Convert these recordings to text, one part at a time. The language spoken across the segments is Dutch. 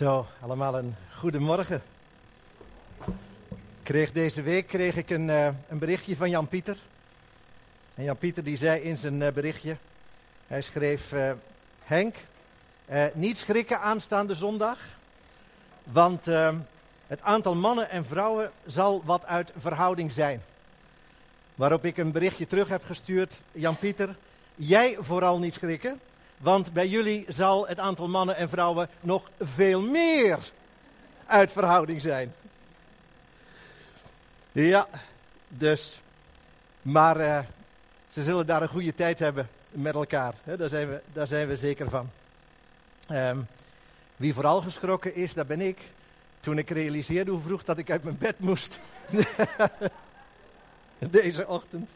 Zo, allemaal een goedemorgen. Kreeg deze week kreeg ik een, uh, een berichtje van Jan Pieter. En Jan Pieter die zei in zijn uh, berichtje, hij schreef, uh, Henk, niet schrikken aanstaande zondag, want het aantal mannen en vrouwen zal wat uit verhouding zijn. Waarop ik een berichtje terug heb gestuurd, Jan Pieter, jij vooral niet schrikken, want bij jullie zal het aantal mannen en vrouwen nog veel meer uit verhouding zijn. Ja, dus. Maar uh, ze zullen daar een goede tijd hebben met elkaar. Daar, zijn we, daar zijn we zeker van. Um, wie vooral geschrokken is, dat ben ik. Toen ik realiseerde hoe vroeg dat ik uit mijn bed moest. Deze ochtend.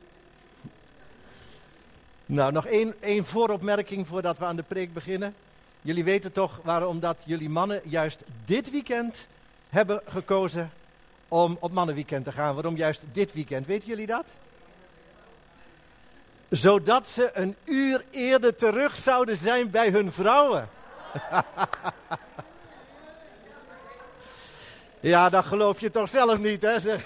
Nou, nog één, één vooropmerking voordat we aan de preek beginnen. Jullie weten toch waarom dat jullie mannen juist dit weekend hebben gekozen om op mannenweekend te gaan. Waarom juist dit weekend? Weten jullie dat? Zodat ze een uur eerder terug zouden zijn bij hun vrouwen. ja, dat geloof je toch zelf niet, hè?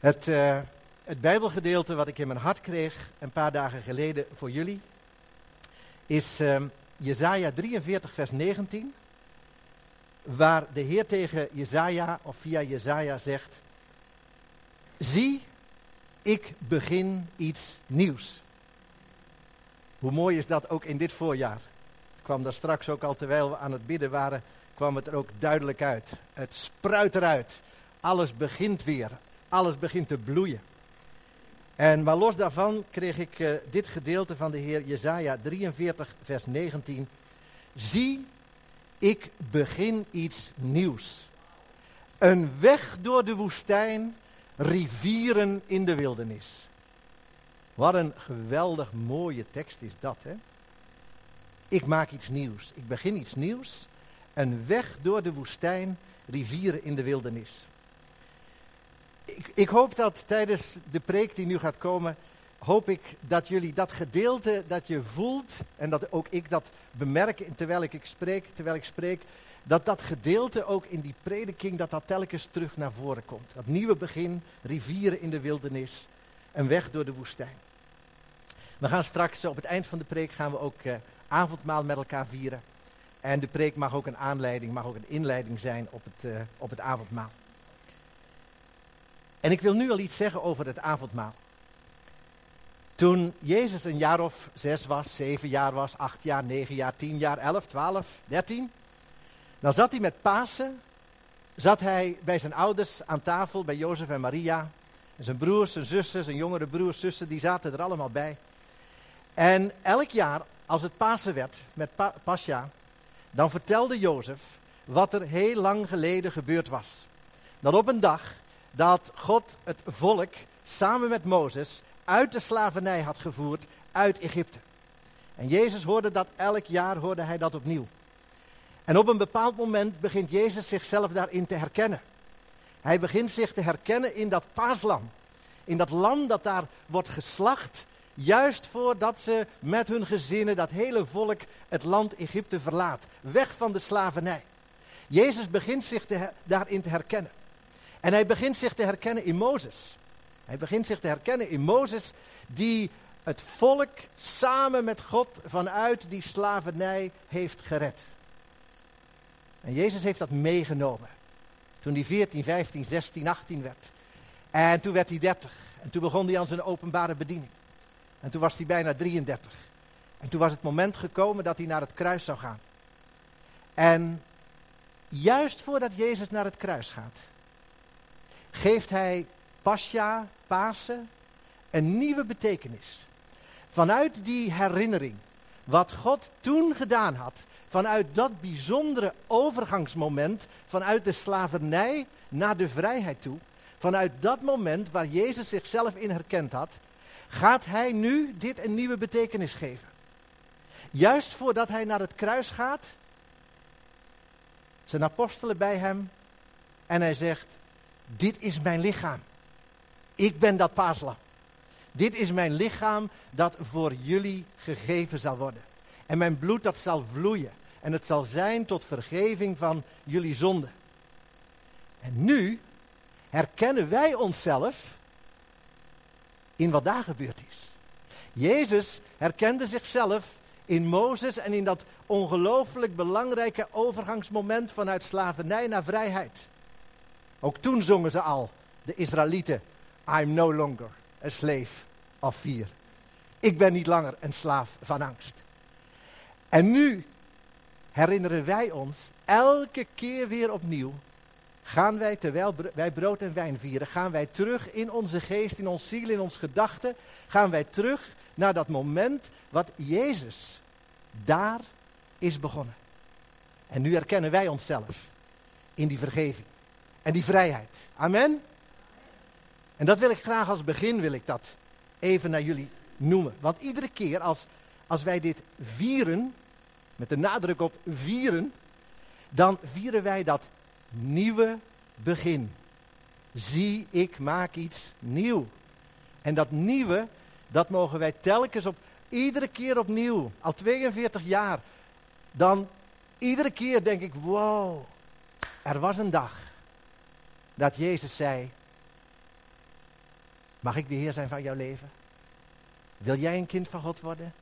Het, uh, het Bijbelgedeelte wat ik in mijn hart kreeg een paar dagen geleden voor jullie is uh, Jezaja 43 vers 19 waar de Heer tegen Jezaja of via Jezaja zegt Zie, ik begin iets nieuws. Hoe mooi is dat ook in dit voorjaar? Het kwam daar straks ook al terwijl we aan het bidden waren, kwam het er ook duidelijk uit. Het spruit eruit. Alles begint weer alles begint te bloeien. En maar los daarvan kreeg ik uh, dit gedeelte van de Heer Jezaja 43 vers 19. Zie, ik begin iets nieuws. Een weg door de woestijn, rivieren in de wildernis. Wat een geweldig mooie tekst is dat, hè? Ik maak iets nieuws. Ik begin iets nieuws. Een weg door de woestijn, rivieren in de wildernis ik, ik, hoop dat tijdens de preek die nu gaat komen, hoop ik dat jullie dat gedeelte dat je voelt en dat ook ik dat bemerk terwijl ik spreek, terwijl ik spreek, dat dat gedeelte ook in die prediking, dat dat telkens terug naar voren komt. Dat nieuwe begin, rivieren in de wildernis, een weg door de woestijn. We gaan straks op het eind van de preek gaan we ook uh, avondmaal met elkaar vieren. En de preek mag ook een aanleiding, mag ook een inleiding zijn op het, uh, op het avondmaal. En ik wil nu al iets zeggen over het avondmaal. Toen Jezus een jaar of zes was, zeven jaar was, acht jaar, negen jaar, tien jaar, elf, twaalf, dertien. Dan zat hij met Pasen, zat hij bij zijn ouders aan tafel, bij Jozef en Maria. En zijn broers, zijn zussen, zijn jongere broers, zussen, die zaten er allemaal bij. En elk jaar, als het Pasen werd met pa Pascha, dan vertelde Jozef wat er heel lang geleden gebeurd was. Dat op een dag dat God het volk samen met Mozes uit de slavernij had gevoerd uit Egypte. En Jezus hoorde dat elk jaar, hoorde hij dat opnieuw. En op een bepaald moment begint Jezus zichzelf daarin te herkennen. Hij begint zich te herkennen in dat paaslam. In dat lam dat daar wordt geslacht, juist voordat ze met hun gezinnen, dat hele volk, het land Egypte verlaat. Weg van de slavernij. Jezus begint zich daarin te herkennen. En hij begint zich te herkennen in Mozes. Hij begint zich te herkennen in Mozes, die het volk samen met God vanuit die slavernij heeft gered. En Jezus heeft dat meegenomen. Toen hij 14, 15, 16, 18 werd. En toen werd hij 30. En toen begon hij aan zijn openbare bediening. En toen was hij bijna 33. En toen was het moment gekomen dat hij naar het kruis zou gaan. En juist voordat Jezus naar het kruis gaat, geeft hij Pascha, Pasen, een nieuwe betekenis. Vanuit die herinnering, wat God toen gedaan had, vanuit dat bijzondere overgangsmoment, vanuit de slavernij naar de vrijheid toe, vanuit dat moment waar Jezus zichzelf in herkend had, gaat hij nu dit een nieuwe betekenis geven. Juist voordat hij naar het kruis gaat, zijn apostelen bij hem en hij zegt, dit is mijn lichaam. Ik ben dat paaslam. Dit is mijn lichaam dat voor jullie gegeven zal worden. En mijn bloed dat zal vloeien. En het zal zijn tot vergeving van jullie zonden. En nu herkennen wij onszelf in wat daar gebeurd is. Jezus herkende zichzelf in Mozes en in dat ongelooflijk belangrijke overgangsmoment vanuit slavernij naar vrijheid. Ook toen zongen ze al, de Israëlieten, I'm no longer a slave of fear. Ik ben niet langer een slaaf van angst. En nu herinneren wij ons elke keer weer opnieuw, gaan wij terwijl wij brood en wijn vieren, gaan wij terug in onze geest, in ons ziel, in ons gedachten, gaan wij terug naar dat moment wat Jezus daar is begonnen. En nu herkennen wij onszelf in die vergeving en die vrijheid. Amen. En dat wil ik graag als begin, wil ik dat even naar jullie noemen. Want iedere keer als, als wij dit vieren, met de nadruk op vieren, dan vieren wij dat nieuwe begin. Zie, ik maak iets nieuw. En dat nieuwe, dat mogen wij telkens op, iedere keer opnieuw, al 42 jaar, dan iedere keer denk ik, wow, er was een dag dat Jezus zei, mag ik de Heer zijn van jouw leven? Wil jij een kind van God worden?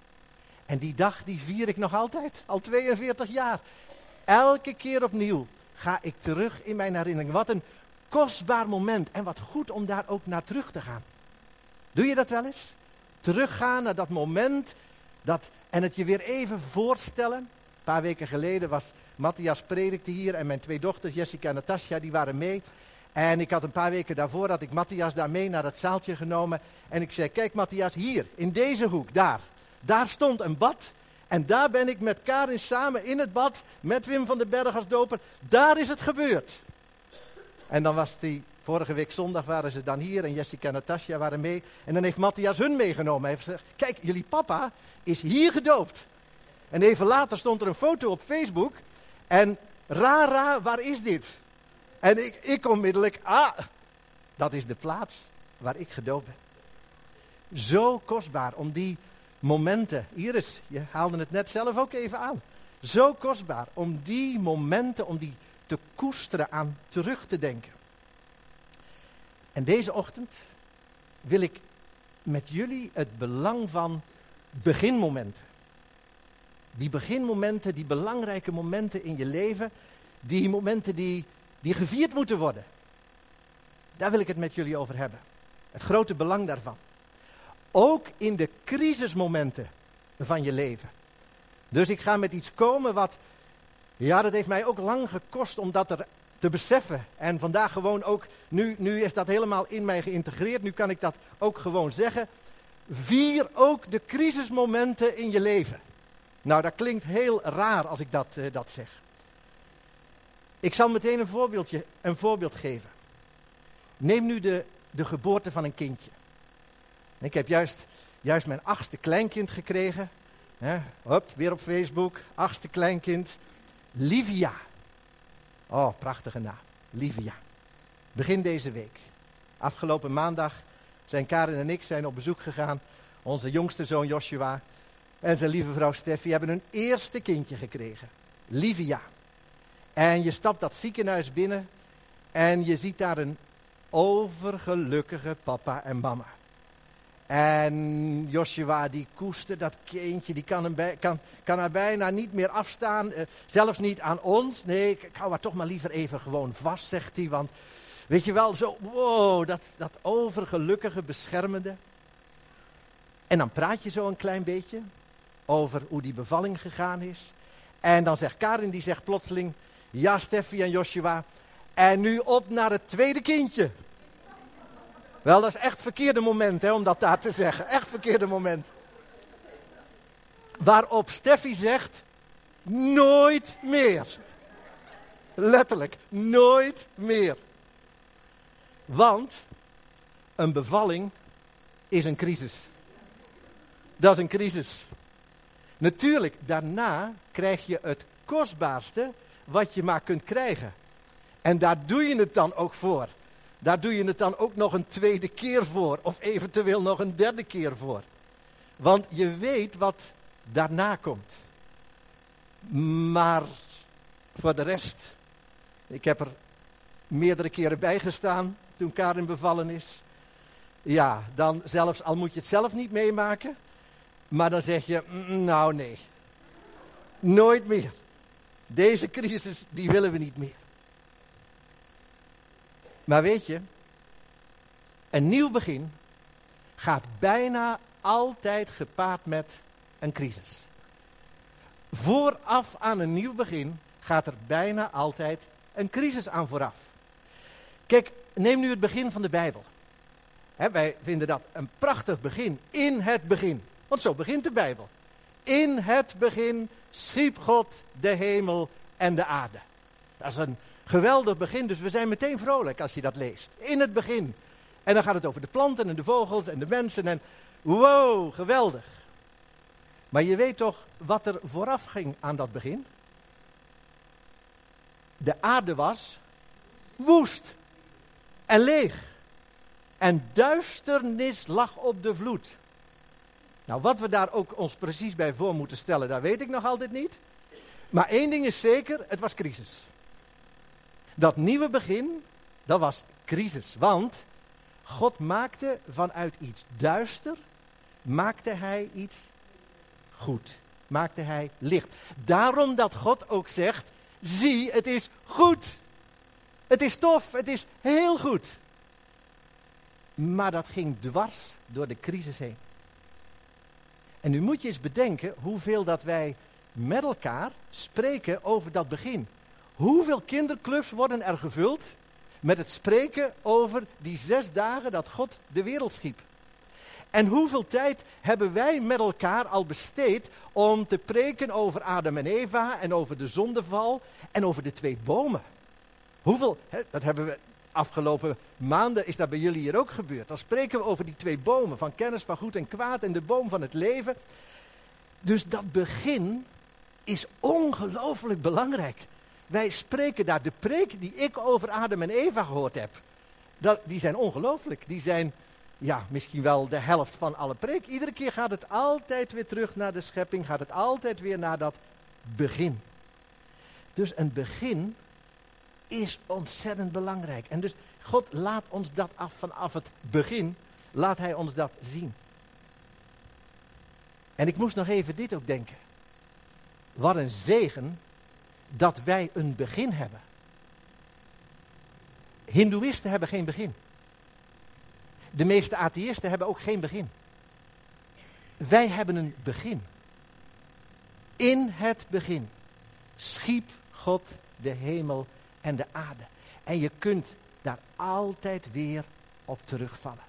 En die dag die vier ik nog altijd, al 42 jaar. Elke keer opnieuw ga ik terug in mijn herinnering. Wat een kostbaar moment en wat goed om daar ook naar terug te gaan. Doe je dat wel eens? Teruggaan naar dat moment dat, en het je weer even voorstellen. Een paar weken geleden was Matthias predikte hier en mijn twee dochters, Jessica en Natasja, die waren mee. En ik had een paar weken daarvoor, had ik Matthias daar mee naar dat zaaltje genomen. En ik zei, kijk Matthias, hier, in deze hoek, daar. Daar stond een bad. En daar ben ik met Karin samen in het bad, met Wim van den Berg als doper. Daar is het gebeurd. En dan was die, vorige week zondag waren ze dan hier en Jessica en Natasja waren mee. En dan heeft Matthias hun meegenomen. Hij heeft gezegd, kijk, jullie papa is hier gedoopt. En even later stond er een foto op Facebook. En Rara, waar is dit? En ik, ik onmiddellijk, ah, dat is de plaats waar ik gedoopt ben. Zo kostbaar om die momenten, Iris, je haalde het net zelf ook even aan. Zo kostbaar om die momenten, om die te koesteren, aan terug te denken. En deze ochtend wil ik met jullie het belang van beginmomenten. Die beginmomenten, die belangrijke momenten in je leven, die momenten die die gevierd moeten worden. Daar wil ik het met jullie over hebben. Het grote belang daarvan. Ook in de crisismomenten van je leven. Dus ik ga met iets komen wat, ja, dat heeft mij ook lang gekost om dat te beseffen. En vandaag gewoon ook, nu, nu is dat helemaal in mij geïntegreerd, nu kan ik dat ook gewoon zeggen. Vier ook de crisismomenten in je leven. Nou, dat klinkt heel raar als ik dat, uh, dat zeg. Ik zal meteen een, voorbeeldje, een voorbeeld geven. Neem nu de, de geboorte van een kindje. Ik heb juist, juist mijn achtste kleinkind gekregen. Hè, hop, weer op Facebook. Achtste kleinkind. Livia. Oh, prachtige naam. Livia. Begin deze week. Afgelopen maandag zijn Karen en ik zijn op bezoek gegaan. Onze jongste zoon Joshua en zijn lieve vrouw Steffi hebben een eerste kindje gekregen. Livia. En je stapt dat ziekenhuis binnen en je ziet daar een overgelukkige papa en mama. En Joshua die koestert dat kindje, die kan, hem kan, er bijna niet meer afstaan. Uh, zelfs niet aan ons. Nee, ik, ik hou haar toch maar liever even gewoon vast, zegt hij. Want weet je wel, zo, wow, dat, dat overgelukkige, beschermende. En dan praat je zo een klein beetje over hoe die bevalling gegaan is. En dan zegt Karin, die zegt plotseling, ja, Steffi en Joshua. En nu op naar het tweede kindje. Wel, dat is echt verkeerde moment hè, om dat daar te zeggen. Echt verkeerde moment. Waarop Steffi zegt, nooit meer. Letterlijk, nooit meer. Want een bevalling is een crisis. Dat is een crisis. Natuurlijk, daarna krijg je het kostbaarste wat je maar kunt krijgen. En daar doe je het dan ook voor. daar doe je het dan ook nog een tweede keer voor. Of eventueel nog een derde keer voor. Want je weet wat daarna komt. Maar voor de rest, ik heb er meerdere keren bij gestaan toen Karin bevallen is. Ja, dan zelfs al moet je het zelf niet meemaken, maar dan zeg je, mm, nou nee, nooit meer. Deze crisis, die willen we niet meer. Maar weet je, een nieuw begin gaat bijna altijd gepaard met een crisis. Vooraf aan een nieuw begin gaat er bijna altijd een crisis aan vooraf. Kijk, neem nu het begin van de Bijbel. wij vinden dat een prachtig begin. In het begin. Want zo begint de Bijbel. In het begin schiep God de hemel en de aarde. Dat is een geweldig begin, dus we zijn meteen vrolijk als je dat leest. In het begin. En dan gaat het over de planten en de vogels en de mensen en wow, geweldig. Maar je weet toch wat er vooraf ging aan dat begin? De aarde was woest en leeg. En duisternis lag op de vloed. Nou, wat we daar ook ons precies bij voor moeten stellen, dat weet ik nog altijd niet. Maar één ding is zeker, het was crisis. Dat nieuwe begin, dat was crisis. Want God maakte vanuit iets duister, maakte hij iets goed. Maakte hij licht. Daarom dat God ook zegt, zie, het is goed. Het is tof, het is heel goed. Maar dat ging dwars door de crisis heen. En nu moet je eens bedenken hoeveel dat wij met elkaar spreken over dat begin. Hoeveel kinderclubs worden er gevuld met het spreken over die zes dagen dat God de wereld schiep? En hoeveel tijd hebben wij met elkaar al besteed om te preken over Adam en Eva en over de zondeval en over de twee bomen? Hoeveel, hè, dat hebben we afgelopen maanden, is dat bij jullie hier ook gebeurd. Dan spreken we over die twee bomen, van kennis van goed en kwaad en de boom van het leven. Dus dat begin is ongelooflijk belangrijk. Wij spreken daar, de preek die ik over Adam en Eva gehoord heb, dat, die zijn ongelooflijk. Die zijn ja, misschien wel de helft van alle preek. Iedere keer gaat het altijd weer terug naar de schepping, gaat het altijd weer naar dat begin. Dus een begin is ontzettend belangrijk. En dus God laat ons dat af vanaf het begin, laat Hij ons dat zien. En ik moest nog even dit ook denken. Wat een zegen dat wij een begin hebben. Hindoeïsten hebben geen begin. De meeste atheïsten hebben ook geen begin. Wij hebben een begin. In het begin schiep God de hemel en de aarde. En je kunt daar altijd weer op terugvallen.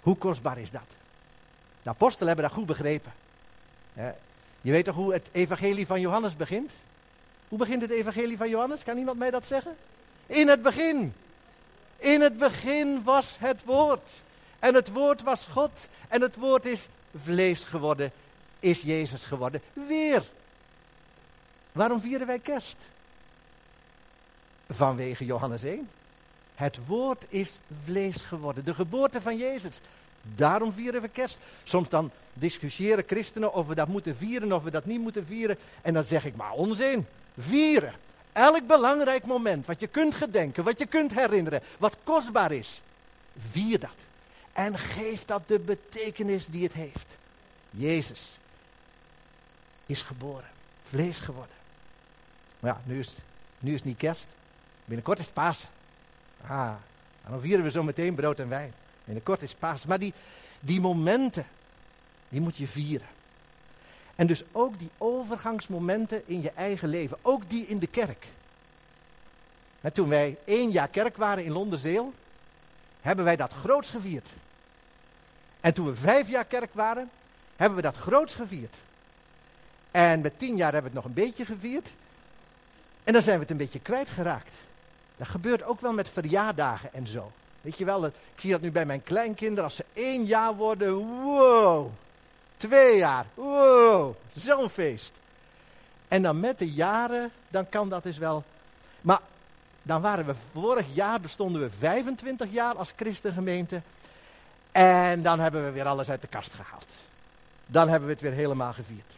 Hoe kostbaar is dat? De apostelen hebben dat goed begrepen. Je weet toch hoe het evangelie van Johannes begint? Hoe begint het evangelie van Johannes? Kan iemand mij dat zeggen? In het begin. In het begin was het woord. En het woord was God. En het woord is vlees geworden. Is Jezus geworden. Weer. Waarom vieren wij kerst? Vanwege Johannes 1. Het woord is vlees geworden. De geboorte van Jezus. Daarom vieren we kerst. Soms dan discussiëren christenen of we dat moeten vieren of we dat niet moeten vieren. En dan zeg ik maar onzin. Vieren. Elk belangrijk moment wat je kunt gedenken, wat je kunt herinneren, wat kostbaar is. Vier dat. En geef dat de betekenis die het heeft. Jezus is geboren. Vlees geworden. Maar ja, nu is, nu is niet kerst. Binnenkort is Pasen. Ah, dan vieren we zo meteen brood en wijn. Binnenkort is Pasen. Maar die, die momenten, die moet je vieren. En dus ook die overgangsmomenten in je eigen leven. Ook die in de kerk. toen wij één jaar kerk waren in Londerzeel, hebben wij dat groots gevierd. En toen we vijf jaar kerk waren, hebben we dat groots gevierd. En met tien jaar hebben we het nog een beetje gevierd. En dan zijn we het een beetje kwijtgeraakt. Dat gebeurt ook wel met verjaardagen en zo. Weet je wel, ik zie dat nu bij mijn kleinkinderen. Als ze één jaar worden, wow. Twee jaar, wow. Zo'n feest. En dan met de jaren, dan kan dat dus wel. Maar dan waren we vorig jaar, bestonden we 25 jaar als christengemeente. En dan hebben we weer alles uit de kast gehaald. Dan hebben we het weer helemaal gevierd.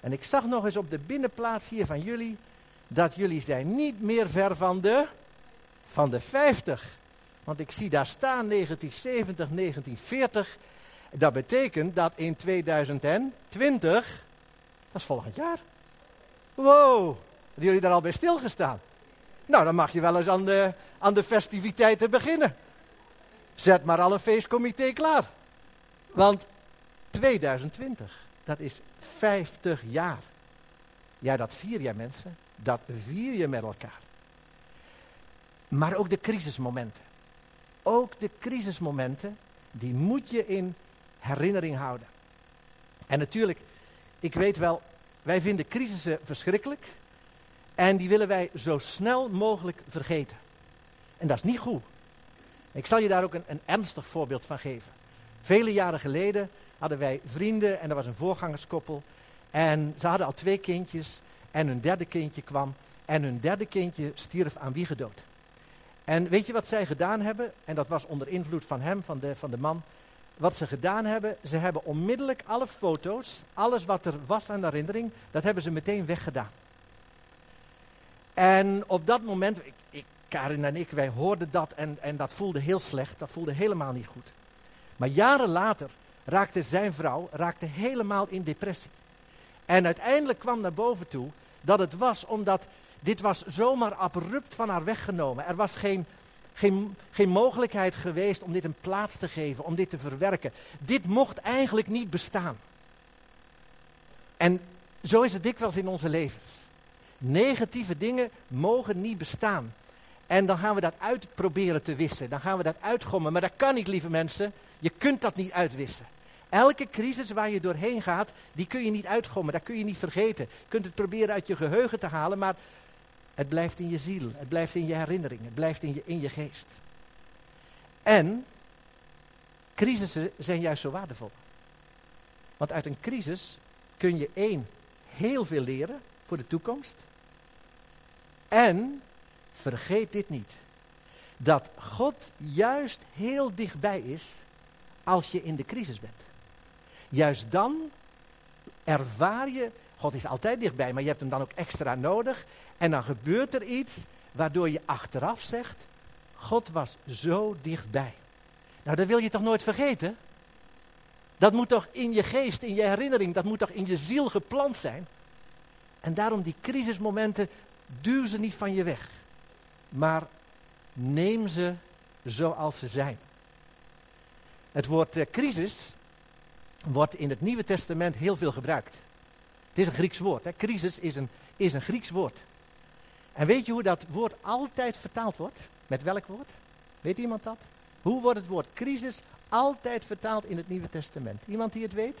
En ik zag nog eens op de binnenplaats hier van jullie, dat jullie zijn niet meer ver van de, van de 50. Want ik zie daar staan 1970, 1940. Dat betekent dat in 2020, dat is volgend jaar. Wow, hebben jullie daar al bij stilgestaan? Nou, dan mag je wel eens aan de, aan de festiviteiten beginnen. Zet maar al een feestcomité klaar. Want 2020, dat is 50 jaar. Ja, dat vier je mensen. Dat vier je met elkaar. Maar ook de crisismomenten. Ook de crisismomenten, die moet je in herinnering houden. En natuurlijk, ik weet wel, wij vinden crisissen verschrikkelijk. En die willen wij zo snel mogelijk vergeten. En dat is niet goed. Ik zal je daar ook een, een ernstig voorbeeld van geven. Vele jaren geleden hadden wij vrienden en er was een voorgangerskoppel. En ze hadden al twee kindjes en hun derde kindje kwam. En hun derde kindje stierf aan wiegedood. En weet je wat zij gedaan hebben? En dat was onder invloed van hem, van de, van de man. Wat ze gedaan hebben, ze hebben onmiddellijk alle foto's, alles wat er was aan de herinnering, dat hebben ze meteen weggedaan. En op dat moment, ik, Karin en ik, wij hoorden dat en, en dat voelde heel slecht, dat voelde helemaal niet goed. Maar jaren later raakte zijn vrouw raakte helemaal in depressie. En uiteindelijk kwam naar boven toe dat het was omdat dit was zomaar abrupt van haar weggenomen. Er was geen, geen, geen mogelijkheid geweest om dit een plaats te geven, om dit te verwerken. Dit mocht eigenlijk niet bestaan. En zo is het dikwijls in onze levens. Negatieve dingen mogen niet bestaan. En dan gaan we dat uitproberen te wissen. Dan gaan we dat uitgommen. Maar dat kan niet, lieve mensen. Je kunt dat niet uitwissen. Elke crisis waar je doorheen gaat, die kun je niet uitgommen. Dat kun je niet vergeten. Je kunt het proberen uit je geheugen te halen, maar het blijft in je ziel. Het blijft in je herinnering. Het blijft in je, in je geest. En crisissen zijn juist zo waardevol. Want uit een crisis kun je één, heel veel leren voor de toekomst. En vergeet dit niet. Dat God juist heel dichtbij is als je in de crisis bent. Juist dan ervaar je, God is altijd dichtbij, maar je hebt hem dan ook extra nodig. En dan gebeurt er iets waardoor je achteraf zegt, God was zo dichtbij. Nou, dat wil je toch nooit vergeten? Dat moet toch in je geest, in je herinnering, dat moet toch in je ziel geplant zijn? En daarom die crisismomenten, duw ze niet van je weg. Maar neem ze zoals ze zijn. Het woord uh, crisis wordt in het Nieuwe Testament heel veel gebruikt. Het is een Grieks woord. Hè? Crisis is een, is een Grieks woord. En weet je hoe dat woord altijd vertaald wordt? Met welk woord? Weet iemand dat? Hoe wordt het woord crisis altijd vertaald in het Nieuwe Testament? Iemand die het weet?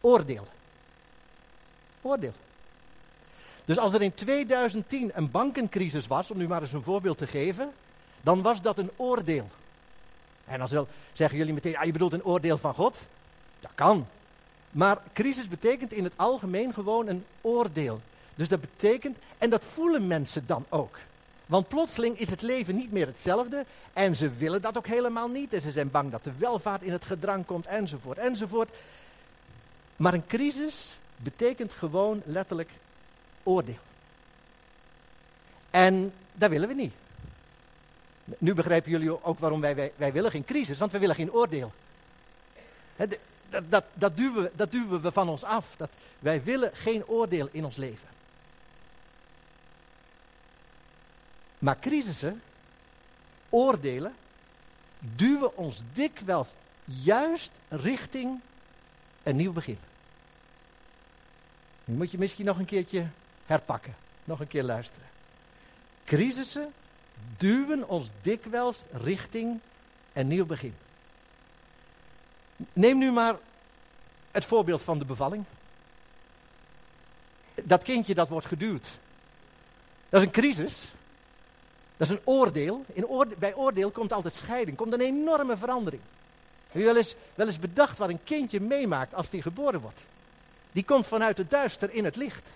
Oordeel. Oordeel. Dus als er in 2010 een bankencrisis was, om nu maar eens een voorbeeld te geven, dan was dat een oordeel. En dan zeggen jullie meteen, ah, je bedoelt een oordeel van God? Dat kan. Maar crisis betekent in het algemeen gewoon een oordeel. Dus dat betekent, en dat voelen mensen dan ook. Want plotseling is het leven niet meer hetzelfde en ze willen dat ook helemaal niet. En ze zijn bang dat de welvaart in het gedrang komt enzovoort enzovoort. Maar een crisis betekent gewoon letterlijk oordeel. En dat willen we niet. Nu begrijpen jullie ook waarom wij, wij, willen geen crisis, want wij willen geen oordeel. dat, dat, dat, duwen, we, dat we van ons af. Dat, wij willen geen oordeel in ons leven. Maar crisissen, oordelen, duwen ons dikwijls juist richting een nieuw begin. Nu moet je misschien nog een keertje herpakken, nog een keer luisteren. Crisissen duwen ons dikwijls richting een nieuw begin. Neem nu maar het voorbeeld van de bevalling. Dat kindje dat wordt geduwd. Dat is een crisis. Dat is een oordeel. In bij oordeel komt altijd scheiding. Komt een enorme verandering. Heb wel eens, wel eens bedacht wat een kindje meemaakt als die geboren wordt? Die komt vanuit het duister in het licht.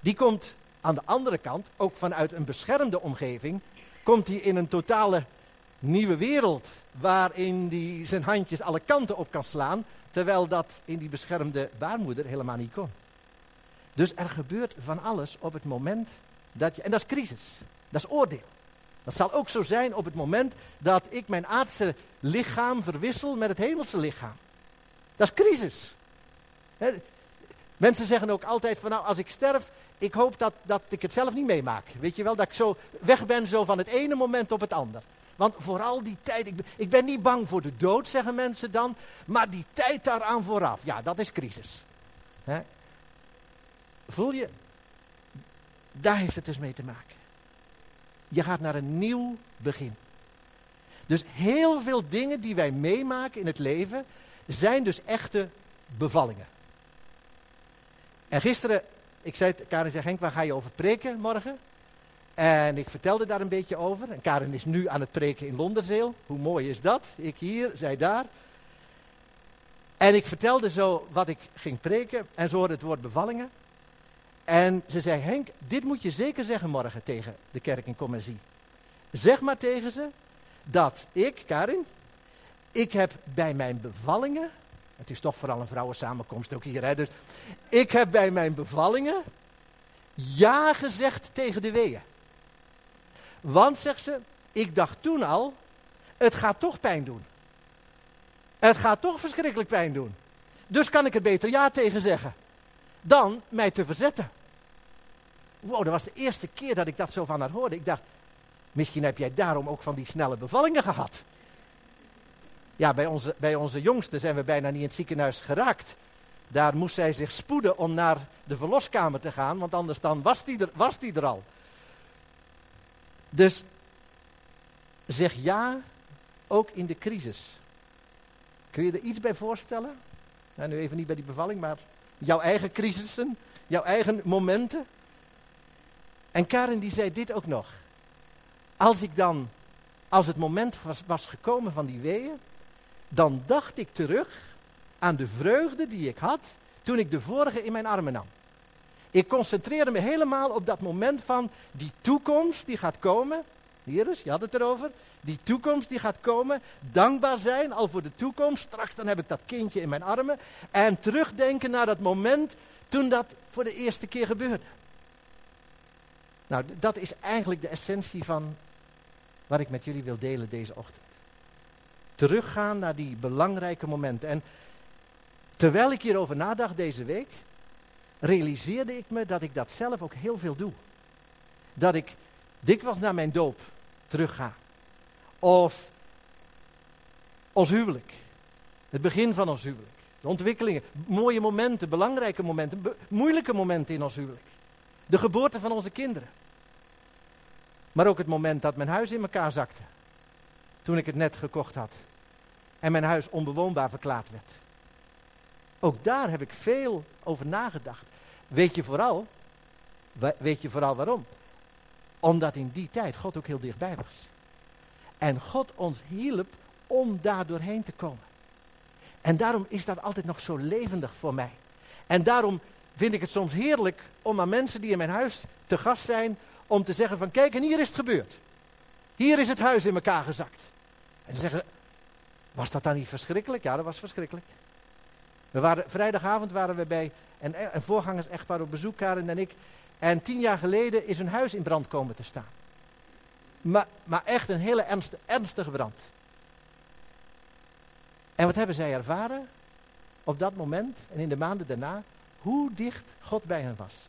Die komt Aan de andere kant, ook vanuit een beschermde omgeving, komt hij in een totale nieuwe wereld. Waarin hij zijn handjes alle kanten op kan slaan. Terwijl dat in die beschermde baarmoeder helemaal niet kon. Dus er gebeurt van alles op het moment dat je. En dat is crisis. Dat is oordeel. Dat zal ook zo zijn op het moment dat ik mijn aardse lichaam verwissel met het hemelse lichaam. Dat is crisis. mensen zeggen ook altijd van nou, als ik sterf, ik hoop dat, dat ik het zelf niet meemaak. Weet je wel, dat ik zo weg ben zo van het ene moment op het ander. Want vooral die tijd, ik, ik ben niet bang voor de dood, zeggen mensen dan, maar die tijd daaraan vooraf, ja, dat is crisis. Voel je, daar heeft het dus mee te maken. Je gaat naar een nieuw begin. Dus heel veel dingen die wij meemaken in het leven zijn dus echte bevallingen. En gisteren, ik zei, Karin zei Henk, waar ga je over preken morgen? En ik vertelde daar een beetje over. En Karin is nu aan het preken in Londerzeel. Hoe mooi is dat? Ik hier, zij daar. En ik vertelde zo wat ik ging preken. En zo hoorde het woord bevallingen. En ze zei, Henk, dit moet je zeker zeggen morgen tegen de kerk in Commercie. Zeg maar tegen ze dat ik, Karin, ik heb bij mijn bevallingen, het is toch vooral een vrouwensamenkomst ook hier, hè, dus ik heb bij mijn bevallingen ja gezegd tegen de weeën. Want, zegt ze, ik dacht toen al, het gaat toch pijn doen. Het gaat toch verschrikkelijk pijn doen. Dus kan ik er beter ja tegen zeggen dan mij te verzetten. Wow, dat was de eerste keer dat ik dat zo van haar hoorde. Ik dacht, misschien heb jij daarom ook van die snelle bevallingen gehad. Ja, bij onze, bij onze jongste zijn we bijna niet in het ziekenhuis geraakt. Daar moest zij zich spoeden om naar de verloskamer te gaan, want anders dan was die er, was die er al. Dus zeg ja, ook in de crisis. Kun je er iets bij voorstellen? Nou, nu even niet bij die bevalling, maar jouw eigen crisissen, jouw eigen momenten. En Karin die zei dit ook nog. Als ik dan, als het moment was, was gekomen van die weeën, dan dacht ik terug aan de vreugde die ik had toen ik de vorige in mijn armen nam. Ik concentreerde me helemaal op dat moment van die toekomst die gaat komen. Hier is, je had het erover. Die toekomst die gaat komen. Dankbaar zijn al voor de toekomst. Straks dan heb ik dat kindje in mijn armen. En terugdenken naar dat moment toen dat voor de eerste keer gebeurde. Nou, dat is eigenlijk de essentie van wat ik met jullie wil delen deze ochtend. Teruggaan naar die belangrijke momenten. En terwijl ik hierover nadacht deze week, realiseerde ik me dat ik dat zelf ook heel veel doe. Dat ik dikwijls naar mijn doop terugga. Of ons huwelijk. Het begin van ons huwelijk. De ontwikkelingen, mooie momenten, belangrijke momenten, moeilijke momenten in ons huwelijk. De geboorte van onze kinderen. Maar ook het moment dat mijn huis in elkaar zakte. Toen ik het net gekocht had. En mijn huis onbewoonbaar verklaard werd. Ook daar heb ik veel over nagedacht. Weet je vooral, weet je vooral waarom? Omdat in die tijd God ook heel dichtbij was. En God ons hielp om daar doorheen te komen. En daarom is dat altijd nog zo levendig voor mij. En daarom vind ik het soms heerlijk om aan mensen die in mijn huis te gast zijn, om te zeggen van kijk, en hier is het gebeurd. Hier is het huis in elkaar gezakt. En ze zeggen, was dat dan niet verschrikkelijk? Ja, dat was verschrikkelijk. We waren, vrijdagavond waren we bij een, een voorgangers echtpaar op bezoek, Karen en ik. En tien jaar geleden is hun huis in brand komen te staan. Maar, maar echt een hele ernstige, ernstige brand. En wat hebben zij ervaren op dat moment en in de maanden daarna? Hoe dicht God bij hen was.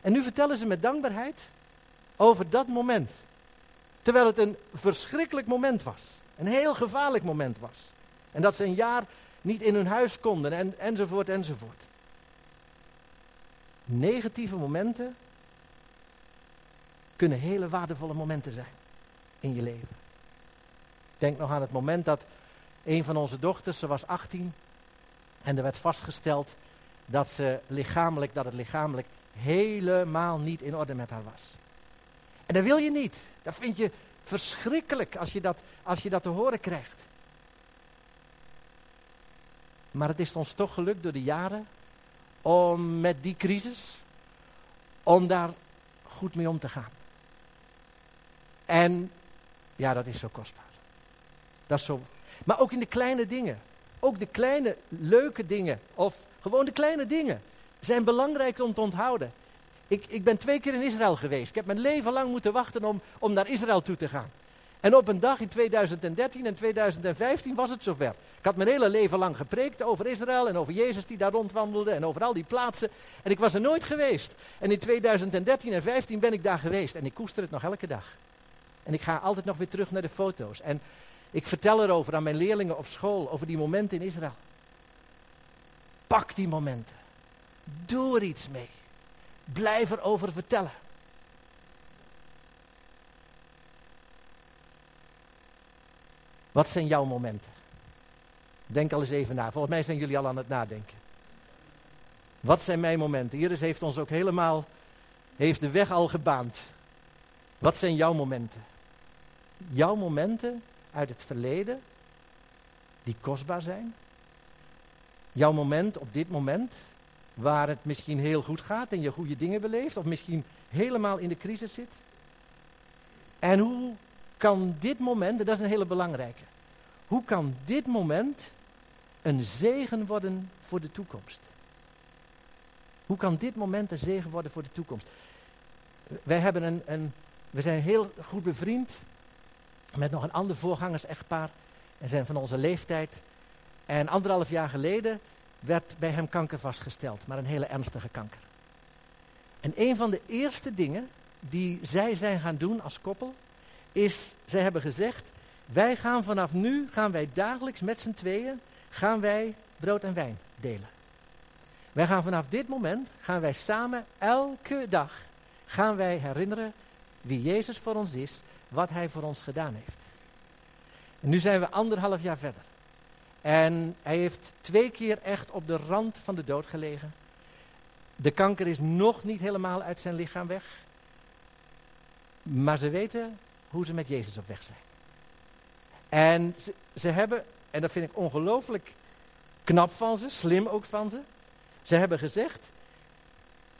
En nu vertellen ze met dankbaarheid over dat moment. Terwijl het een verschrikkelijk moment was. Een heel gevaarlijk moment was. En dat ze een jaar niet in hun huis konden en, enzovoort enzovoort. Negatieve momenten kunnen hele waardevolle momenten zijn in je leven. Denk nog aan het moment dat een van onze dochters, ze was 18, en er werd vastgesteld dat, ze lichamelijk, dat het lichamelijk helemaal niet in orde met haar was. En dat wil je niet. Dat vind je verschrikkelijk als je dat, als je dat te horen krijgt. Maar het is ons toch gelukt door de jaren om met die crisis, om daar goed mee om te gaan. En ja, dat is zo kostbaar. Dat is zo. Maar ook in de kleine dingen. Ook de kleine leuke dingen. Of gewoon de kleine dingen. Zijn belangrijk om te onthouden. Ik, ik ben twee keer in Israël geweest. Ik heb mijn leven lang moeten wachten om, om naar Israël toe te gaan. En op een dag in 2013 en 2015 was het zover. Ik had mijn hele leven lang gepreekt over Israël en over Jezus die daar rondwandelde en over al die plaatsen. En ik was er nooit geweest. En in 2013 en 2015 ben ik daar geweest en ik koester het nog elke dag. En ik ga altijd nog weer terug naar de foto's. En ik vertel erover aan mijn leerlingen op school, over die momenten in Israël. Pak die momenten. Doe er iets mee. Blijf erover vertellen. Wat zijn jouw momenten? Denk al eens even na. Volgens mij zijn jullie al aan het nadenken. Wat zijn mijn momenten? Iris heeft ons ook helemaal, heeft de weg al gebaand. Wat zijn jouw momenten? Jouw momenten uit het verleden die kostbaar zijn? Jouw moment op dit moment waar het misschien heel goed gaat en je goede dingen beleeft, of misschien helemaal in de crisis zit? En hoe kan dit moment, dat is een hele belangrijke, hoe kan dit moment een zegen worden voor de toekomst? Hoe kan dit moment een zegen worden voor de toekomst? Wij hebben een, een we zijn heel goed bevriend met nog een ander voorgangers-echtpaar. En zijn van onze leeftijd. En anderhalf jaar geleden werd bij hem kanker vastgesteld, maar een hele ernstige kanker. En een van de eerste dingen die zij zijn gaan doen als koppel, is, zij hebben gezegd, wij gaan vanaf nu, gaan wij dagelijks met z'n tweeën, gaan wij brood en wijn delen. Wij gaan vanaf dit moment, gaan wij samen elke dag, gaan wij herinneren wie Jezus voor ons is, wat hij voor ons gedaan heeft. En nu zijn we anderhalf jaar verder. En hij heeft twee keer echt op de rand van de dood gelegen. De kanker is nog niet helemaal uit zijn lichaam weg. Maar ze weten hoe ze met Jezus op weg zijn. En ze, hebben, en dat vind ik ongelooflijk knap van ze, slim ook van ze. Ze hebben gezegd,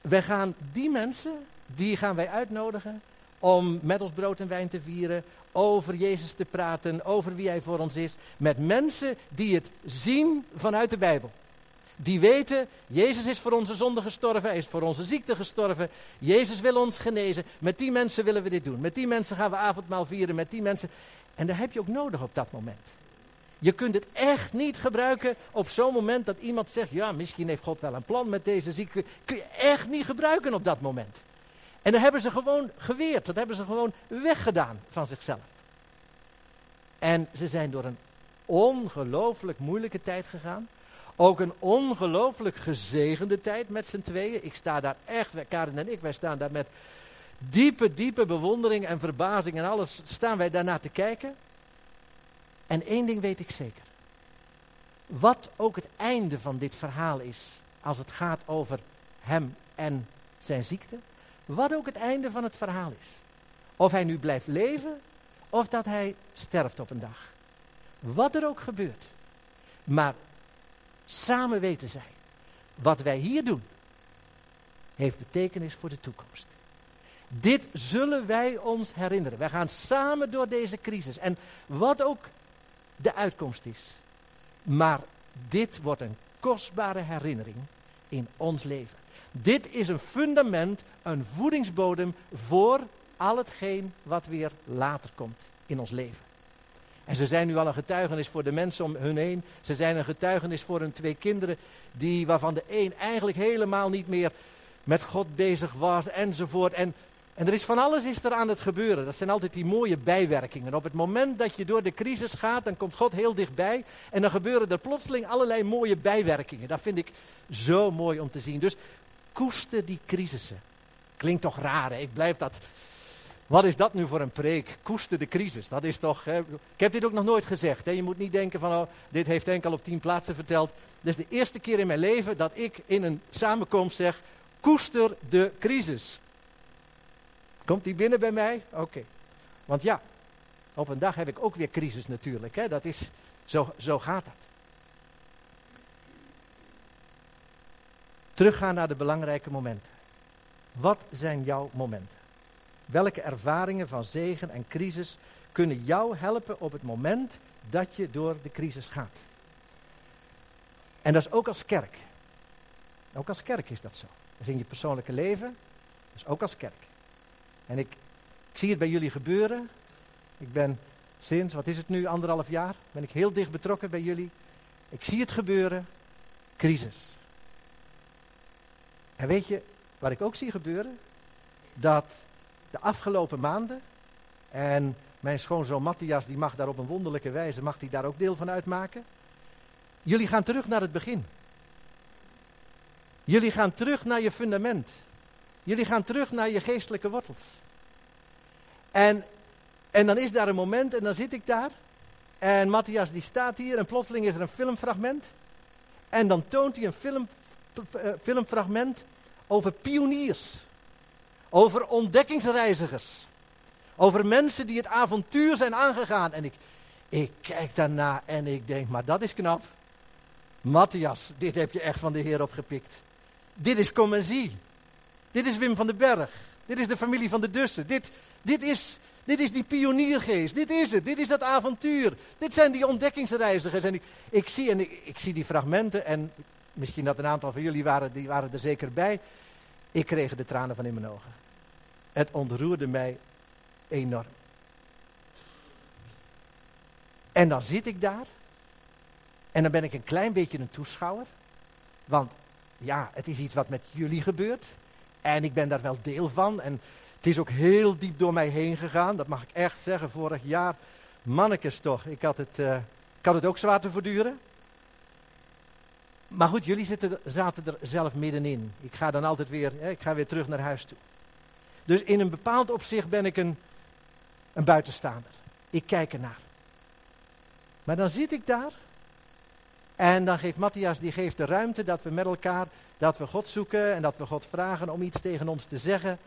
wij gaan die mensen, die gaan wij uitnodigen om met ons brood en wijn te vieren, over Jezus te praten, over wie Hij voor ons is, met mensen die het zien vanuit de Bijbel. Die weten, Jezus is voor onze zonde gestorven, Hij is voor onze ziekte gestorven, Jezus wil ons genezen. Met die mensen willen we dit doen. Met die mensen gaan we avondmaal vieren, met die mensen. En daar heb je ook nodig op dat moment. Je kunt het echt niet gebruiken op zo'n moment dat iemand zegt, ja, misschien heeft God wel een plan met deze ziekte. Kun je echt niet gebruiken op dat moment. En dat hebben ze gewoon geweerd. Dat hebben ze gewoon weggedaan van zichzelf. En ze zijn door een ongelooflijk moeilijke tijd gegaan. Ook een ongelooflijk gezegende tijd met z'n tweeën. Ik sta daar echt, Karin en ik, wij staan daar met diepe, diepe bewondering en verbazing en alles. Staan wij daarna te kijken. En één ding weet ik zeker. Wat ook het einde van dit verhaal is, als het gaat over hem en zijn ziekte, wat ook het einde van het verhaal is. Of hij nu blijft leven, of dat hij sterft op een dag. Wat er ook gebeurt. Maar samen weten zij, wat wij hier doen, heeft betekenis voor de toekomst. Dit zullen wij ons herinneren. Wij gaan samen door deze crisis. En wat ook de uitkomst is. Maar dit wordt een kostbare herinnering in ons leven. Dit is een fundament, een voedingsbodem voor al hetgeen wat weer later komt in ons leven. En ze zijn nu al een getuigenis voor de mensen om hun heen. Ze zijn een getuigenis voor hun twee kinderen, die, waarvan de een eigenlijk helemaal niet meer met God bezig was enzovoort. En, en er is van alles is er aan het gebeuren. Dat zijn altijd die mooie bijwerkingen. Op het moment dat je door de crisis gaat, dan komt God heel dichtbij. En dan gebeuren er plotseling allerlei mooie bijwerkingen. Dat vind ik zo mooi om te zien. Dus koester die crisissen. Klinkt toch raar, hè? ik blijf dat. Wat is dat nu voor een preek? Koester de crisis. Dat is toch. Hè? Ik heb dit ook nog nooit gezegd. Hè? Je moet niet denken van, oh, dit heeft enkel op tien plaatsen verteld. Dit is de eerste keer in mijn leven dat ik in een samenkomst zeg: koester de crisis. Komt die binnen bij mij? Oké. Want ja, op een dag heb ik ook weer crisis natuurlijk. Hè? Dat is, zo, zo gaat dat. Teruggaan naar de belangrijke momenten. Wat zijn jouw momenten? welke ervaringen van zegen en crisis kunnen jou helpen op het moment dat je door de crisis gaat. En dat is ook als kerk. Ook als kerk is dat zo. Dat is in je persoonlijke leven, dat is ook als kerk. En ik, ik zie het bij jullie gebeuren. Ik ben sinds, wat is het nu, anderhalf jaar, ben ik heel dicht betrokken bij jullie. Ik zie het gebeuren, crisis. En weet je wat ik ook zie gebeuren? Dat de afgelopen maanden, en mijn schoonzoon Matthias die mag daar op een wonderlijke wijze, mag die daar ook deel van uitmaken. Jullie gaan terug naar het begin. Jullie gaan terug naar je fundament. Jullie gaan terug naar je geestelijke wortels. En, en dan is daar een moment en dan zit ik daar. En Matthias die staat hier en plotseling is er een filmfragment. En dan toont hij een film, filmfragment over pioniers. Over ontdekkingsreizigers. Over mensen die het avontuur zijn aangegaan. En ik, ik kijk daarna en ik denk, maar dat is knap. Matthias, dit heb je echt van de Heer opgepikt. Dit is Comensie. Dit is Wim van den Berg. Dit is de familie van de Dussen. Dit, dit, is, dit is die pioniergeest. Dit is het. Dit is dat avontuur. Dit zijn die ontdekkingsreizigers. En ik, ik zie, en ik zie die fragmenten. En misschien dat een aantal van jullie waren, die waren er zeker bij. Ik kreeg de tranen van in mijn ogen. Het ontroerde mij enorm. En dan zit ik daar. En dan ben ik een klein beetje een toeschouwer. Want ja, het is iets wat met jullie gebeurt. En ik ben daar wel deel van. En het is ook heel diep door mij heen gegaan. Dat mag ik echt zeggen. Vorig jaar, mannekes toch. Ik had het, ik had het ook zwaar te verduren. Maar goed, jullie zitten, zaten er zelf middenin. Ik ga dan altijd weer, hè, ik ga weer terug naar huis toe. Dus in een bepaald opzicht ben ik een, een buitenstaander. Ik kijk ernaar. Maar dan zit ik daar en dan geeft Matthias die geeft de ruimte dat we met elkaar, dat we God zoeken en dat we God vragen om iets tegen ons te zeggen.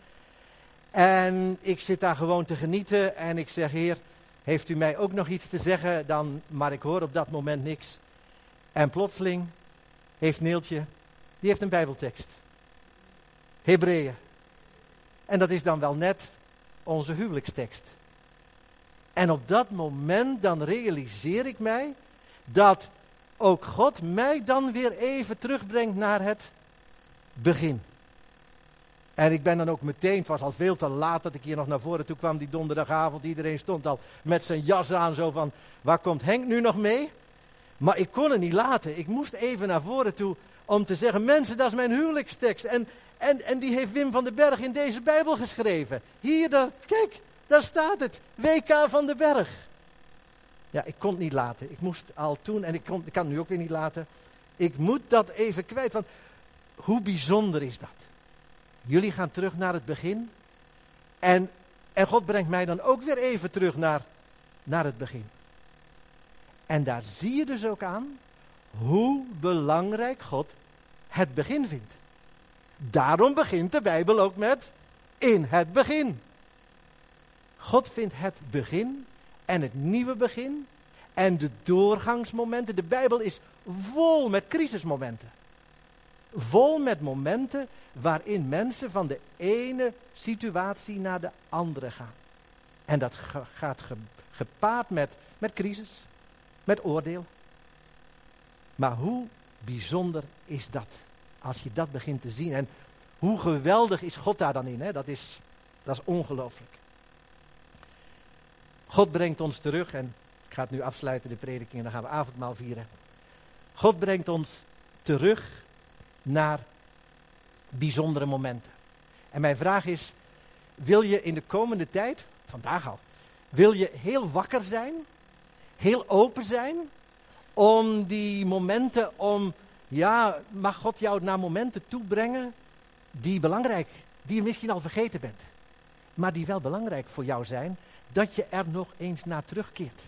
En ik zit daar gewoon te genieten en ik zeg, Heer, heeft u mij ook nog iets te zeggen? Dan, maar ik hoor op dat moment niks. En plotseling heeft Neeltje, die heeft een bijbeltekst. Hebreeën. En dat is dan wel net onze huwelijkstekst. En op dat moment dan realiseer ik mij dat ook God mij dan weer even terugbrengt naar het begin. En ik ben dan ook meteen, het was al veel te laat dat ik hier nog naar voren toe kwam, die donderdagavond. Iedereen stond al met zijn jas aan, zo van, waar komt Henk nu nog mee? Maar ik kon het niet laten. Ik moest even naar voren toe om te zeggen, mensen, dat is mijn huwelijkstekst. En, en, en die heeft Wim van den Berg in deze Bijbel geschreven. Hier, daar, kijk, daar staat het. WK van den Berg. Ja, ik kon het niet laten. Ik moest al toen, en ik, kon, ik kan het nu ook weer niet laten. Ik moet dat even kwijt, want hoe bijzonder is dat? Jullie gaan terug naar het begin. En, en God brengt mij dan ook weer even terug naar, naar het begin. En daar zie je dus ook aan hoe belangrijk God het begin vindt. Daarom begint de Bijbel ook met in het begin. God vindt het begin en het nieuwe begin en de doorgangsmomenten. De Bijbel is vol met crisismomenten. Vol met momenten waarin mensen van de ene situatie naar de andere gaan. En dat gaat gepaard met, met crisis, met oordeel. Maar hoe bijzonder is dat? Als je dat begint te zien. En hoe geweldig is God daar dan in? Hè? Dat, is, dat is ongelooflijk. God brengt ons terug, en ik ga het nu afsluiten, de prediking, en dan gaan we avondmaal vieren. God brengt ons terug naar bijzondere momenten. En mijn vraag is, wil je in de komende tijd, vandaag al, wil je heel wakker zijn, heel open zijn, om die momenten, om, ja, mag God jou naar momenten toebrengen die belangrijk, die je misschien al vergeten bent, maar die wel belangrijk voor jou zijn, dat je er nog eens naar terugkeert.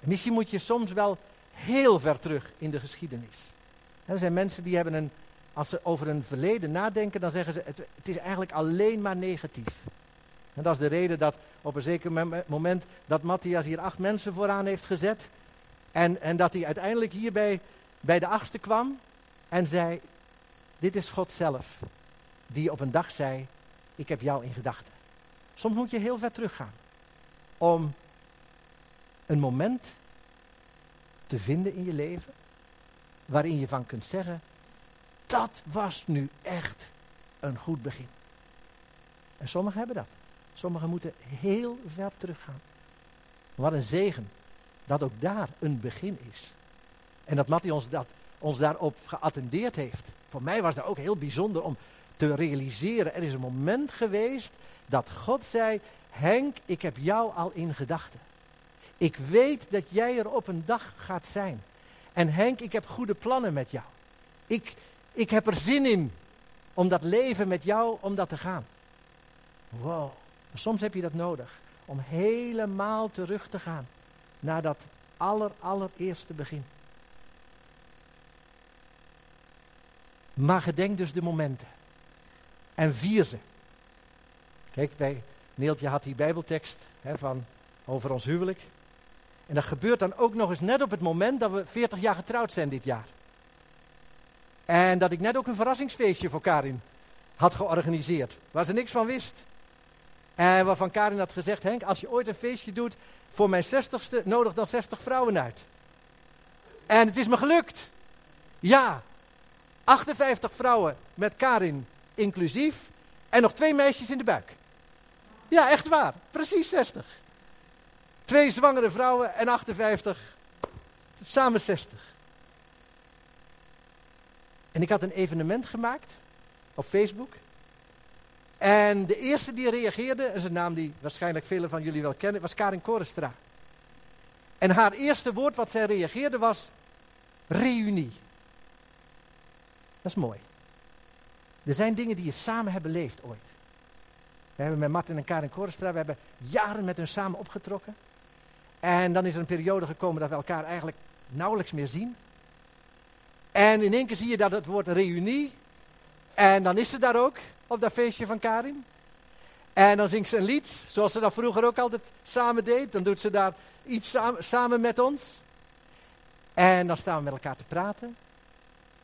misschien moet je soms wel heel ver terug in de geschiedenis. er zijn mensen die hebben een, als ze over een verleden nadenken, dan zeggen ze het is eigenlijk alleen maar negatief. En dat is de reden dat op een zeker moment dat Matthias hier acht mensen vooraan heeft gezet. En, en dat hij uiteindelijk hier bij, bij de achtste kwam en zei, dit is God zelf. Die op een dag zei, ik heb jou in gedachten. Soms moet je heel ver teruggaan om een moment te vinden in je leven waarin je van kunt zeggen, dat was nu echt een goed begin. En sommigen hebben dat. Sommigen moeten heel ver teruggaan. Wat een zegen dat ook daar een begin is. En dat Mattie ons, dat, ons daarop geattendeerd heeft. Voor mij was dat ook heel bijzonder om te realiseren. Er is een moment geweest dat God zei: Henk, ik heb jou al in gedachten. Ik weet dat jij er op een dag gaat zijn. En Henk, ik heb goede plannen met jou. Ik, ik heb er zin in om dat leven met jou, om dat te gaan. Wow, soms heb je dat nodig. Om helemaal terug te gaan naar dat aller, allereerste begin. Maar gedenk dus de momenten. En vier ze. Kijk, bij Neeltje had die bijbeltekst hè, van, over ons huwelijk. En dat gebeurt dan ook nog eens net op het moment dat we 40 jaar getrouwd zijn dit jaar. En dat ik net ook een verrassingsfeestje voor Karin had georganiseerd. Waar ze niks van wist. En waarvan Karin had gezegd, Henk, als je ooit een feestje doet voor mijn 60ste, nodig dan 60 vrouwen uit. En het is me gelukt. Ja, 58 vrouwen met Karin inclusief. En nog twee meisjes in de buik. Ja, echt waar. Precies 60. Twee zwangere vrouwen en 58. Samen 60. En ik had een evenement gemaakt op Facebook. En de eerste die reageerde, is een naam die waarschijnlijk velen van jullie wel kennen, was Karin Korestra. En haar eerste woord wat zij reageerde was reunie. Dat is mooi. Er zijn dingen die je samen hebben beleefd ooit. We hebben met Martin en Karin Korestra, we hebben jaren met hun samen opgetrokken. En dan is er een periode gekomen dat we elkaar eigenlijk nauwelijks meer zien. En in één keer zie je dat het woord reunie. En dan is ze daar ook, op dat feestje van Karin. En dan zingt ze een lied, zoals ze dat vroeger ook altijd samen deed. Dan doet ze daar iets samen, samen met ons. En dan staan we met elkaar te praten.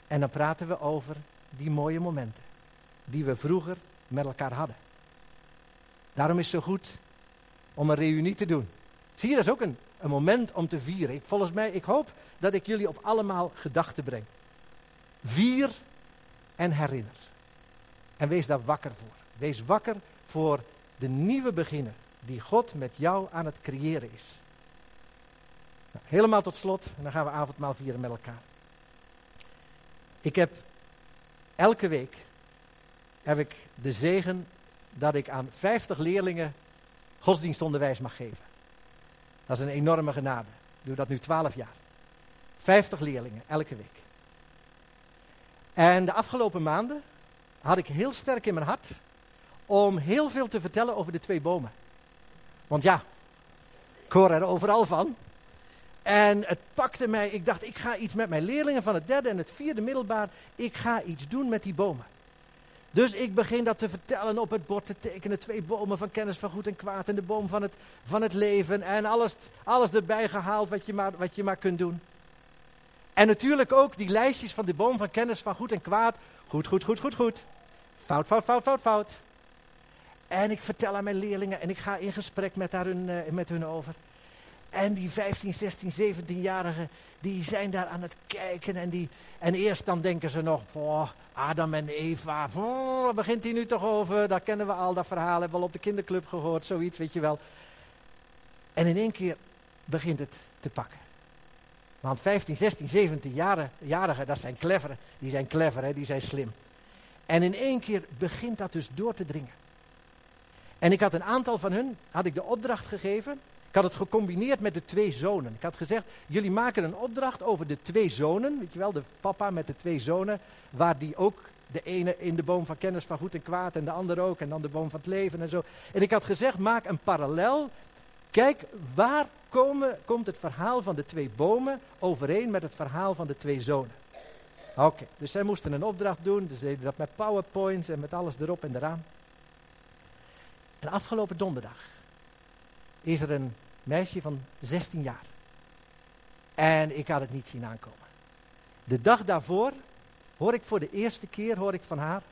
En dan praten we over die mooie momenten die we vroeger met elkaar hadden. Daarom is het zo goed om een reunie te doen. Zie je, dat is ook een, een moment om te vieren. Ik, volgens mij, ik hoop dat ik jullie op allemaal gedachten breng. Vier en herinner. En wees daar wakker voor. Wees wakker voor de nieuwe beginnen die God met jou aan het creëren is. Nou, helemaal tot slot, en dan gaan we avondmaal vieren met elkaar. Ik heb elke week heb ik de zegen dat ik aan 50 leerlingen godsdienstonderwijs mag geven. Dat is een enorme genade. Ik doe dat nu 12 jaar. 50 leerlingen elke week. En de afgelopen maanden had ik heel sterk in mijn hart om heel veel te vertellen over de twee bomen. Want ja, ik hoor er overal van. En het pakte mij, ik dacht, ik ga iets met mijn leerlingen van het derde en het vierde middelbaar, ik ga iets doen met die bomen. Dus ik begin dat te vertellen, op het bord te tekenen. Twee bomen van kennis van goed en kwaad. En de boom van het, van het leven. En alles, alles erbij gehaald wat je, maar, wat je maar kunt doen. En natuurlijk ook die lijstjes van de boom van kennis van goed en kwaad. Goed, goed, goed, goed, goed. Fout, fout, fout, fout, fout. En ik vertel aan mijn leerlingen en ik ga in gesprek met, haar hun, uh, met hun over. En die 15, 16, 17-jarigen, die zijn daar aan het kijken. En, die, en eerst dan denken ze nog, boah, Adam en Eva, oh, begint hij nu toch over? Dat kennen we al, dat verhaal hebben we al op de kinderclub gehoord, zoiets, weet je wel. En in één keer begint het te pakken. Want 15, 16, 17-jarigen, dat zijn clever, die zijn clever, hè, die zijn slim. En in één keer begint dat dus door te dringen. En ik had een aantal van hun, had ik de opdracht gegeven. Ik had het gecombineerd met de twee zonen. Ik had gezegd, jullie maken een opdracht over de twee zonen. Weet je wel, de papa met de twee zonen. Waar die ook, de ene in de boom van kennis van goed en kwaad en de ander ook. En dan de boom van het leven en zo. En ik had gezegd, maak een parallel. Kijk, waar komen, komt het verhaal van de twee bomen overeen met het verhaal van de twee zonen? Oké, dus zij moesten een opdracht doen. Dus deden dat met powerpoints en met alles erop en eraan. En afgelopen donderdag is er een meisje van 16 jaar. En ik had het niet zien aankomen. De dag daarvoor hoor ik voor de eerste keer hoor ik van haar.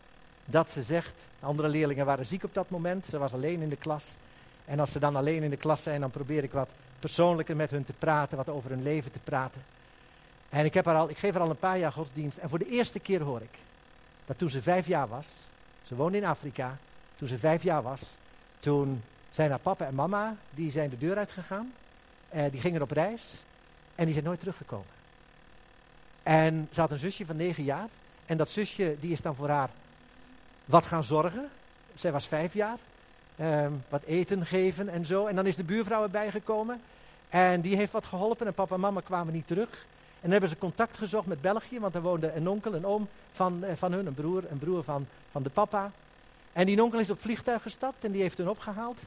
dat ze zegt, andere leerlingen waren ziek op dat moment, ze was alleen in de klas. En als ze dan alleen in de klas zijn, dan probeer ik wat persoonlijker met hun te praten, wat over hun leven te praten. En ik, heb haar al, ik geef haar al een paar jaar godsdienst. En voor de eerste keer hoor ik dat toen ze vijf jaar was, ze woonde in Afrika, toen ze vijf jaar was, toen zijn haar papa en mama, die zijn de deur uitgegaan. Eh, die gingen op reis en die zijn nooit teruggekomen. En ze had een zusje van negen jaar. En dat zusje die is dan voor haar wat gaan zorgen. Zij was vijf jaar. Ehm, wat eten geven en zo. En dan is de buurvrouw erbij gekomen. En die heeft wat geholpen. En papa en mama kwamen niet terug. En dan hebben ze contact gezocht met België. Want daar woonde een onkel, een oom van, eh, van hun. Een broer, een broer van, van de papa. En die onkel is op vliegtuig gestapt. En die heeft hun opgehaald.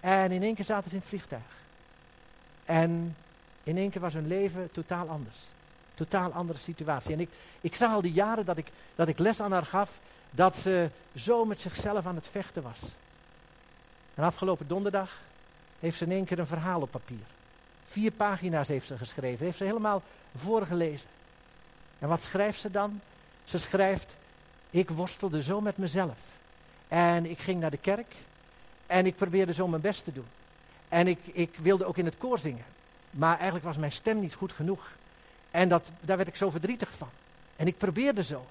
En in één keer zaten ze in het vliegtuig. En in één keer was hun leven totaal anders. Totaal andere situatie. En ik, ik zag al die jaren dat ik, dat ik les aan haar gaf, dat ze zo met zichzelf aan het vechten was. En afgelopen donderdag heeft ze in één keer een verhaal op papier. Vier pagina's heeft ze geschreven, heeft ze helemaal voorgelezen. En wat schrijft ze dan? Ze schrijft, ik worstelde zo met mezelf. En ik ging naar de kerk en ik probeerde zo mijn best te doen. En ik, ik wilde ook in het koor zingen. Maar eigenlijk was mijn stem niet goed genoeg. En dat, daar werd ik zo verdrietig van. En ik probeerde zo.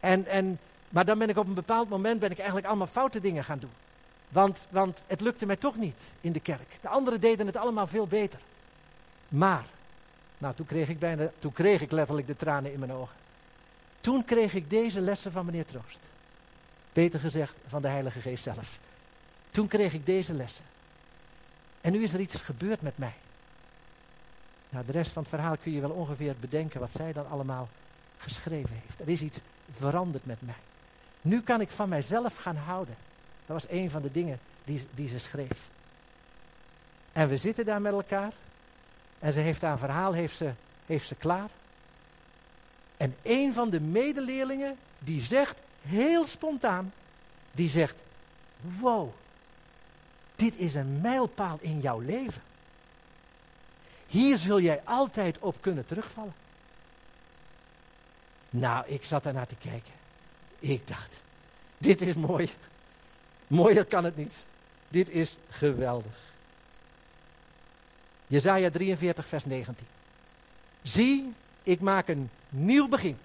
En, en, maar dan ben ik op een bepaald moment ben ik eigenlijk allemaal foute dingen gaan doen. Want, want het lukte mij toch niet in de kerk. De anderen deden het allemaal veel beter. Maar, nou toen kreeg ik, bijna, toen kreeg ik letterlijk de tranen in mijn ogen. Toen kreeg ik deze lessen van meneer Troost. Beter gezegd, van de Heilige Geest zelf. Toen kreeg ik deze lessen. En nu is er iets gebeurd met mij. Nou, de rest van het verhaal kun je wel ongeveer bedenken wat zij dan allemaal geschreven heeft. Er is iets veranderd met mij. Nu kan ik van mijzelf gaan houden. Dat was een van de dingen die, die ze schreef. En we zitten daar met elkaar. En ze heeft haar verhaal heeft ze, heeft ze klaar. En een van de medeleerlingen die zegt, heel spontaan, die zegt, wow, dit is een mijlpaal in jouw leven. Hier zul jij altijd op kunnen terugvallen. Nou, ik zat daar naar te kijken. Ik dacht, dit is mooi. Mooier kan het niet. Dit is geweldig. Jezaja 43, vers 19. Zie, ik maak een nieuw begin.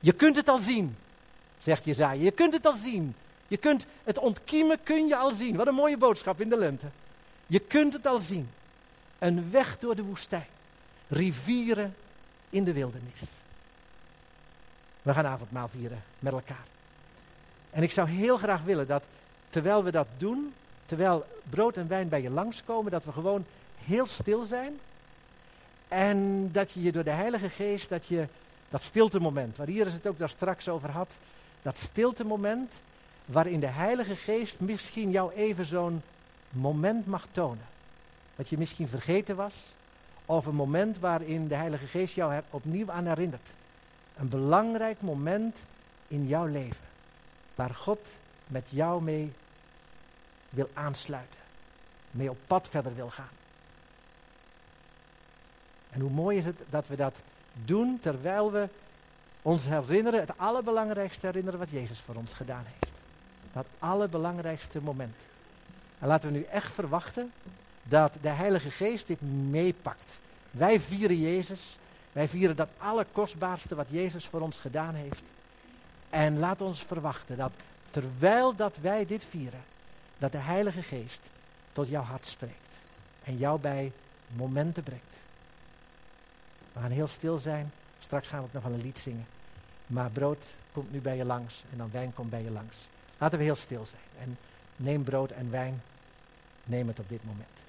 Je kunt het al zien, zegt Jezaja. Je kunt het al zien. Je kunt het ontkiemen, kun je al zien. Wat een mooie boodschap in de lente. Je kunt het al zien. Een weg door de woestijn. Rivieren in de wildernis. We gaan avondmaal vieren met elkaar. En ik zou heel graag willen dat terwijl we dat doen, terwijl brood en wijn bij je langskomen, dat we gewoon heel stil zijn. En dat je je door de Heilige Geest, dat je dat stilte moment, waar hier is het ook daar straks over had, dat stilte moment, waarin de Heilige Geest misschien jou even zo'n moment mag tonen. Wat je misschien vergeten was, of een moment waarin de Heilige Geest jou opnieuw aan herinnert. Een belangrijk moment in jouw leven, waar God met jou mee wil aansluiten, mee op pad verder wil gaan. En hoe mooi is het dat we dat doen terwijl we ons herinneren, het allerbelangrijkste herinneren wat Jezus voor ons gedaan heeft. Dat allerbelangrijkste moment. En laten we nu echt verwachten dat de Heilige Geest dit meepakt. Wij vieren Jezus. Wij vieren dat allerkostbaarste wat Jezus voor ons gedaan heeft. En laat ons verwachten dat terwijl dat wij dit vieren, dat de Heilige Geest tot jouw hart spreekt. En jou bij momenten brengt. We gaan heel stil zijn. Straks gaan we ook nog wel een lied zingen. Maar brood komt nu bij je langs en dan wijn komt bij je langs. Laten we heel stil zijn. En neem brood en wijn. Neem het op dit moment.